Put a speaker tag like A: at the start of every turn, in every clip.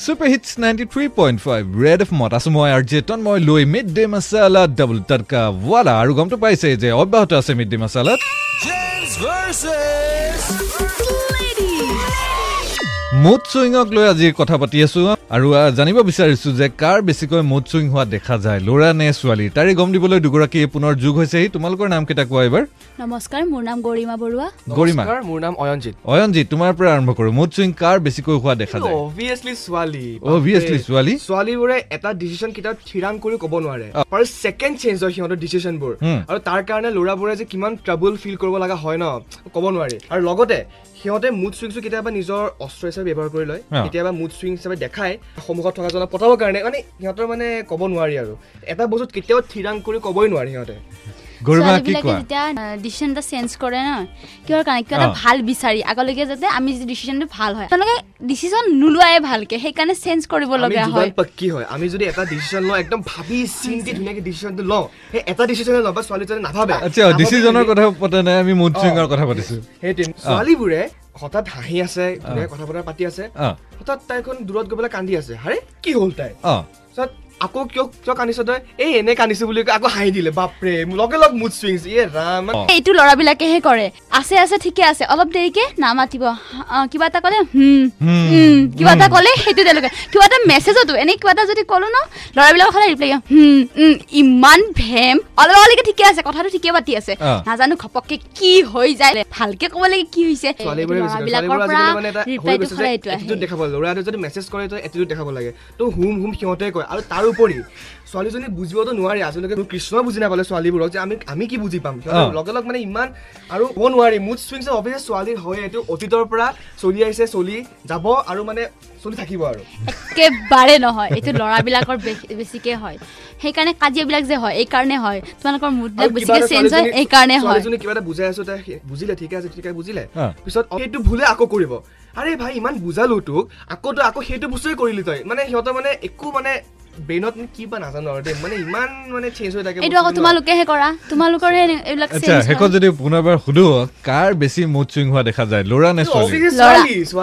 A: Super hits ninety three point five red F মত আছো মই আৰ জেতন মই লৈ মিড ডে মাছালা ডাবল টাটকা ৱালা আৰু গমটো পাইছে যে অব্যাহত আছে মিড ডে মাছালাত মুড চুইঙক লৈ আজি কথা পাতি আছো। আৰু জানিব বিচাৰিছো যে কাৰ বেছিকৈ মুড চুইং হোৱা দেখা যায় ল'ৰা নে ছোৱালী? তাৰে গম দিবলৈ দুগৰাকী পুনৰ যোগ হৈছেহি তোমালোকৰ নাম কেইটা কোৱা এইবাৰ?
B: নমস্কাৰ মোৰ নাম গৰিমা বৰুৱা।
A: গৰিমা।
C: নমস্কাৰ, মোৰ নাম অয়নজিত
A: অয়নজিত তোমাৰ পৰা আৰম্ভ কৰো। মুড চুইং কাৰ বেছিকৈ হোৱা দেখা যায়?
C: অভিয়াছলি ছোৱালী।
A: Obviously ছোৱালী?
C: ছোৱালীবোৰে এটা ডিচিশ্যন কেতিয়াও থিৰাং কৰি ক'ব নোৱাৰে। আৰু ছেকেণ্ড চেঞ্জ হয় সিহঁতৰ ডিচিশ্যনবোৰ। আৰু তাৰ কাৰণে ল'ৰাবোৰে যে কিমান ট্ৰাবল ফিল কৰিব লগা হয় ন ক'ব নোৱাৰি। আৰু লগতে সিহঁতে মুড চুইংছটো কেতিয়াবা নিজৰ অস্ত্ৰ হিচাপে ব্যৱহাৰ কৰি লয়। কেতিয়াবা মুড চুইং হিচাপে দেখাই সন্মুখত থকাজনক পঠাবৰ কাৰণে। মানে সিহঁতৰ মানে ক'ব নোৱাৰি আৰু। এটা বস্তুত কেতিয়াও থিৰাং কৰি ক'বই নোৱাৰি সিহঁতে।
B: ছোৱালীবিলাকে যেতিয়া ডিচিশ্যন এটা চেঞ্জ কৰে ন কিহৰ কাৰণে কিবা এটা। ভাল বিচাৰি আগলৈকে যাতে আমি যদি ডিচিশ্যনটো ভাল হয় তেওঁলোকে ডিচিশ্যন নোলোৱাই ভালকে সেইকাৰণে চেঞ্জ কৰিব
C: আমি
B: লগা হয়।
C: পক্কি হয় আমি যদি এটা ডিচিশ্যন লওঁ একদম ভাবি চিন্তি ধুনীয়াকে ডিচিশ্যনটো লওঁ সেই এটা ডিচিশ্যনে লওঁ বা ছোৱালীজনে নাভাবে।
A: আচ্ছা ডিচিজনৰ কথা পতা নাই আমি মুড চুইঙৰ কথা পাতিছো।
C: সেইটোৱে ছোৱালীবোৰে হঠাৎ হাঁহি আছে কথা বতৰা পাতি আছে হঠাৎ তাইখন দূৰত গৈ পেলাই কান্দি আছে হাৰে কি হ'ল তাই? আকৌ কিয় কিয় কান্দিছ তই এই এনে কান্দিছো বুলি কৈ আকৌ হাঁহি দিলে বাপৰে লগে লগ মুড চুইংছ ইয়ে ৰাম।
B: এইটো ল'ৰাবিলাকেহে কৰে আছে আছে ঠিকে আছে অলপ দেৰিকে নামাতিব কিবা এটা ক'লে হুম
A: হুম,
B: হুম, কিবা এটা ক'লে সেইটো তেওঁলোকে কিবা এটা মেছেজতো এনেই কিবা এটা যদি ক'লো ন ল'ৰাবিলাকৰ সদায় ৰিপ্লাই ইমান ভেম অলপ অলপলৈকে ঠিকে আছে কথাটো ঠিকে পাতি আছে। নাজানো ঘপককে কি হৈ যায় ভালকে ক'ব লাগে কি হৈছে। ল'ৰাবিলাকৰ পৰা ৰিপ্লাইটো সদায় এইটো আহে
C: দেখাব লাগে ল'ৰা এটাই যদি মেছেজ কৰে তই এটিটিউড দেখাব লাগে তো হুম হুম সিহঁতে কয় আৰু তাৰোপৰি ছোৱালীজনী বুজিবতো নোৱাৰি আজিলৈকে মোৰ কৃষ্ণ বুজি নাপালে ছোৱালীবোৰক যে আমি আমি কি বুজি পাম। লগে লগ মানে ইমান আৰু ক'ব নোৱাৰি। মুড চুইংছ অভিয়াছ ছোৱালীৰ হয় এইটো অতীতৰ পৰা চলি আহিছে চলি যাব আৰু মানে চলি থাকিব আৰু।
B: একেবাৰে নহয় এইটো ল'ৰাবিলাকৰ বেছিকে হয়। সেইকাৰণে কাজিয়াবিলাক যে হয় এই কাৰণে হয়। তোমালোকৰ মুডবিলাক বেছিকে চেঞ্জ হয়
C: ছোৱালীজনী-
B: এই কাৰণে হয়।
C: ছোৱালীজনী কিবা এটা বুজাই আছো তাই বুজিলে ঠিকে আছে ঠিকে বুজিলে। পিছত অ, সেইটো ভুলে আকৌ কৰিব। আৰে ভাই ইমান বুজালো তোক আকৌ তই আকৌ সেইটো বস্তুৱে কৰিলি তই। মানে সিহঁতৰ মানে একো মানে ব্ৰেইনত কি বা নাজানো আৰু দেই। মানে ইমান মানে চেঞ্জ হৈ থাকে
B: এইটো আকৌ। তোমালোকেহে কৰা। তোমালোকৰহে এইবিলাক
A: আচ্ছা শেষত। যদি পুনৰবাৰ সুধো কাৰ বেছি মুড চুইং হোৱা দেখা যায়? ল'ৰা নে ছোৱালী?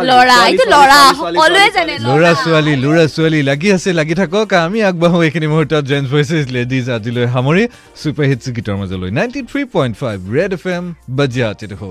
B: ল'ৰা। এইটো ল'ৰা। সকলোৱে জানে।
A: ল'ৰা ছোৱালী ল'ৰা ছোৱালী। লাগি আছে লাগি থাকক। আমি আগবাঢ়ো এইখিনি মুহূৰ্তত। জেন্টছ ভইচেছ লেডিজ আজিলৈ সামৰি। ছুপাৰ হিটছ গীতৰ মাজলৈ। Ninety three point five red F M বাজিয়া চিটিফো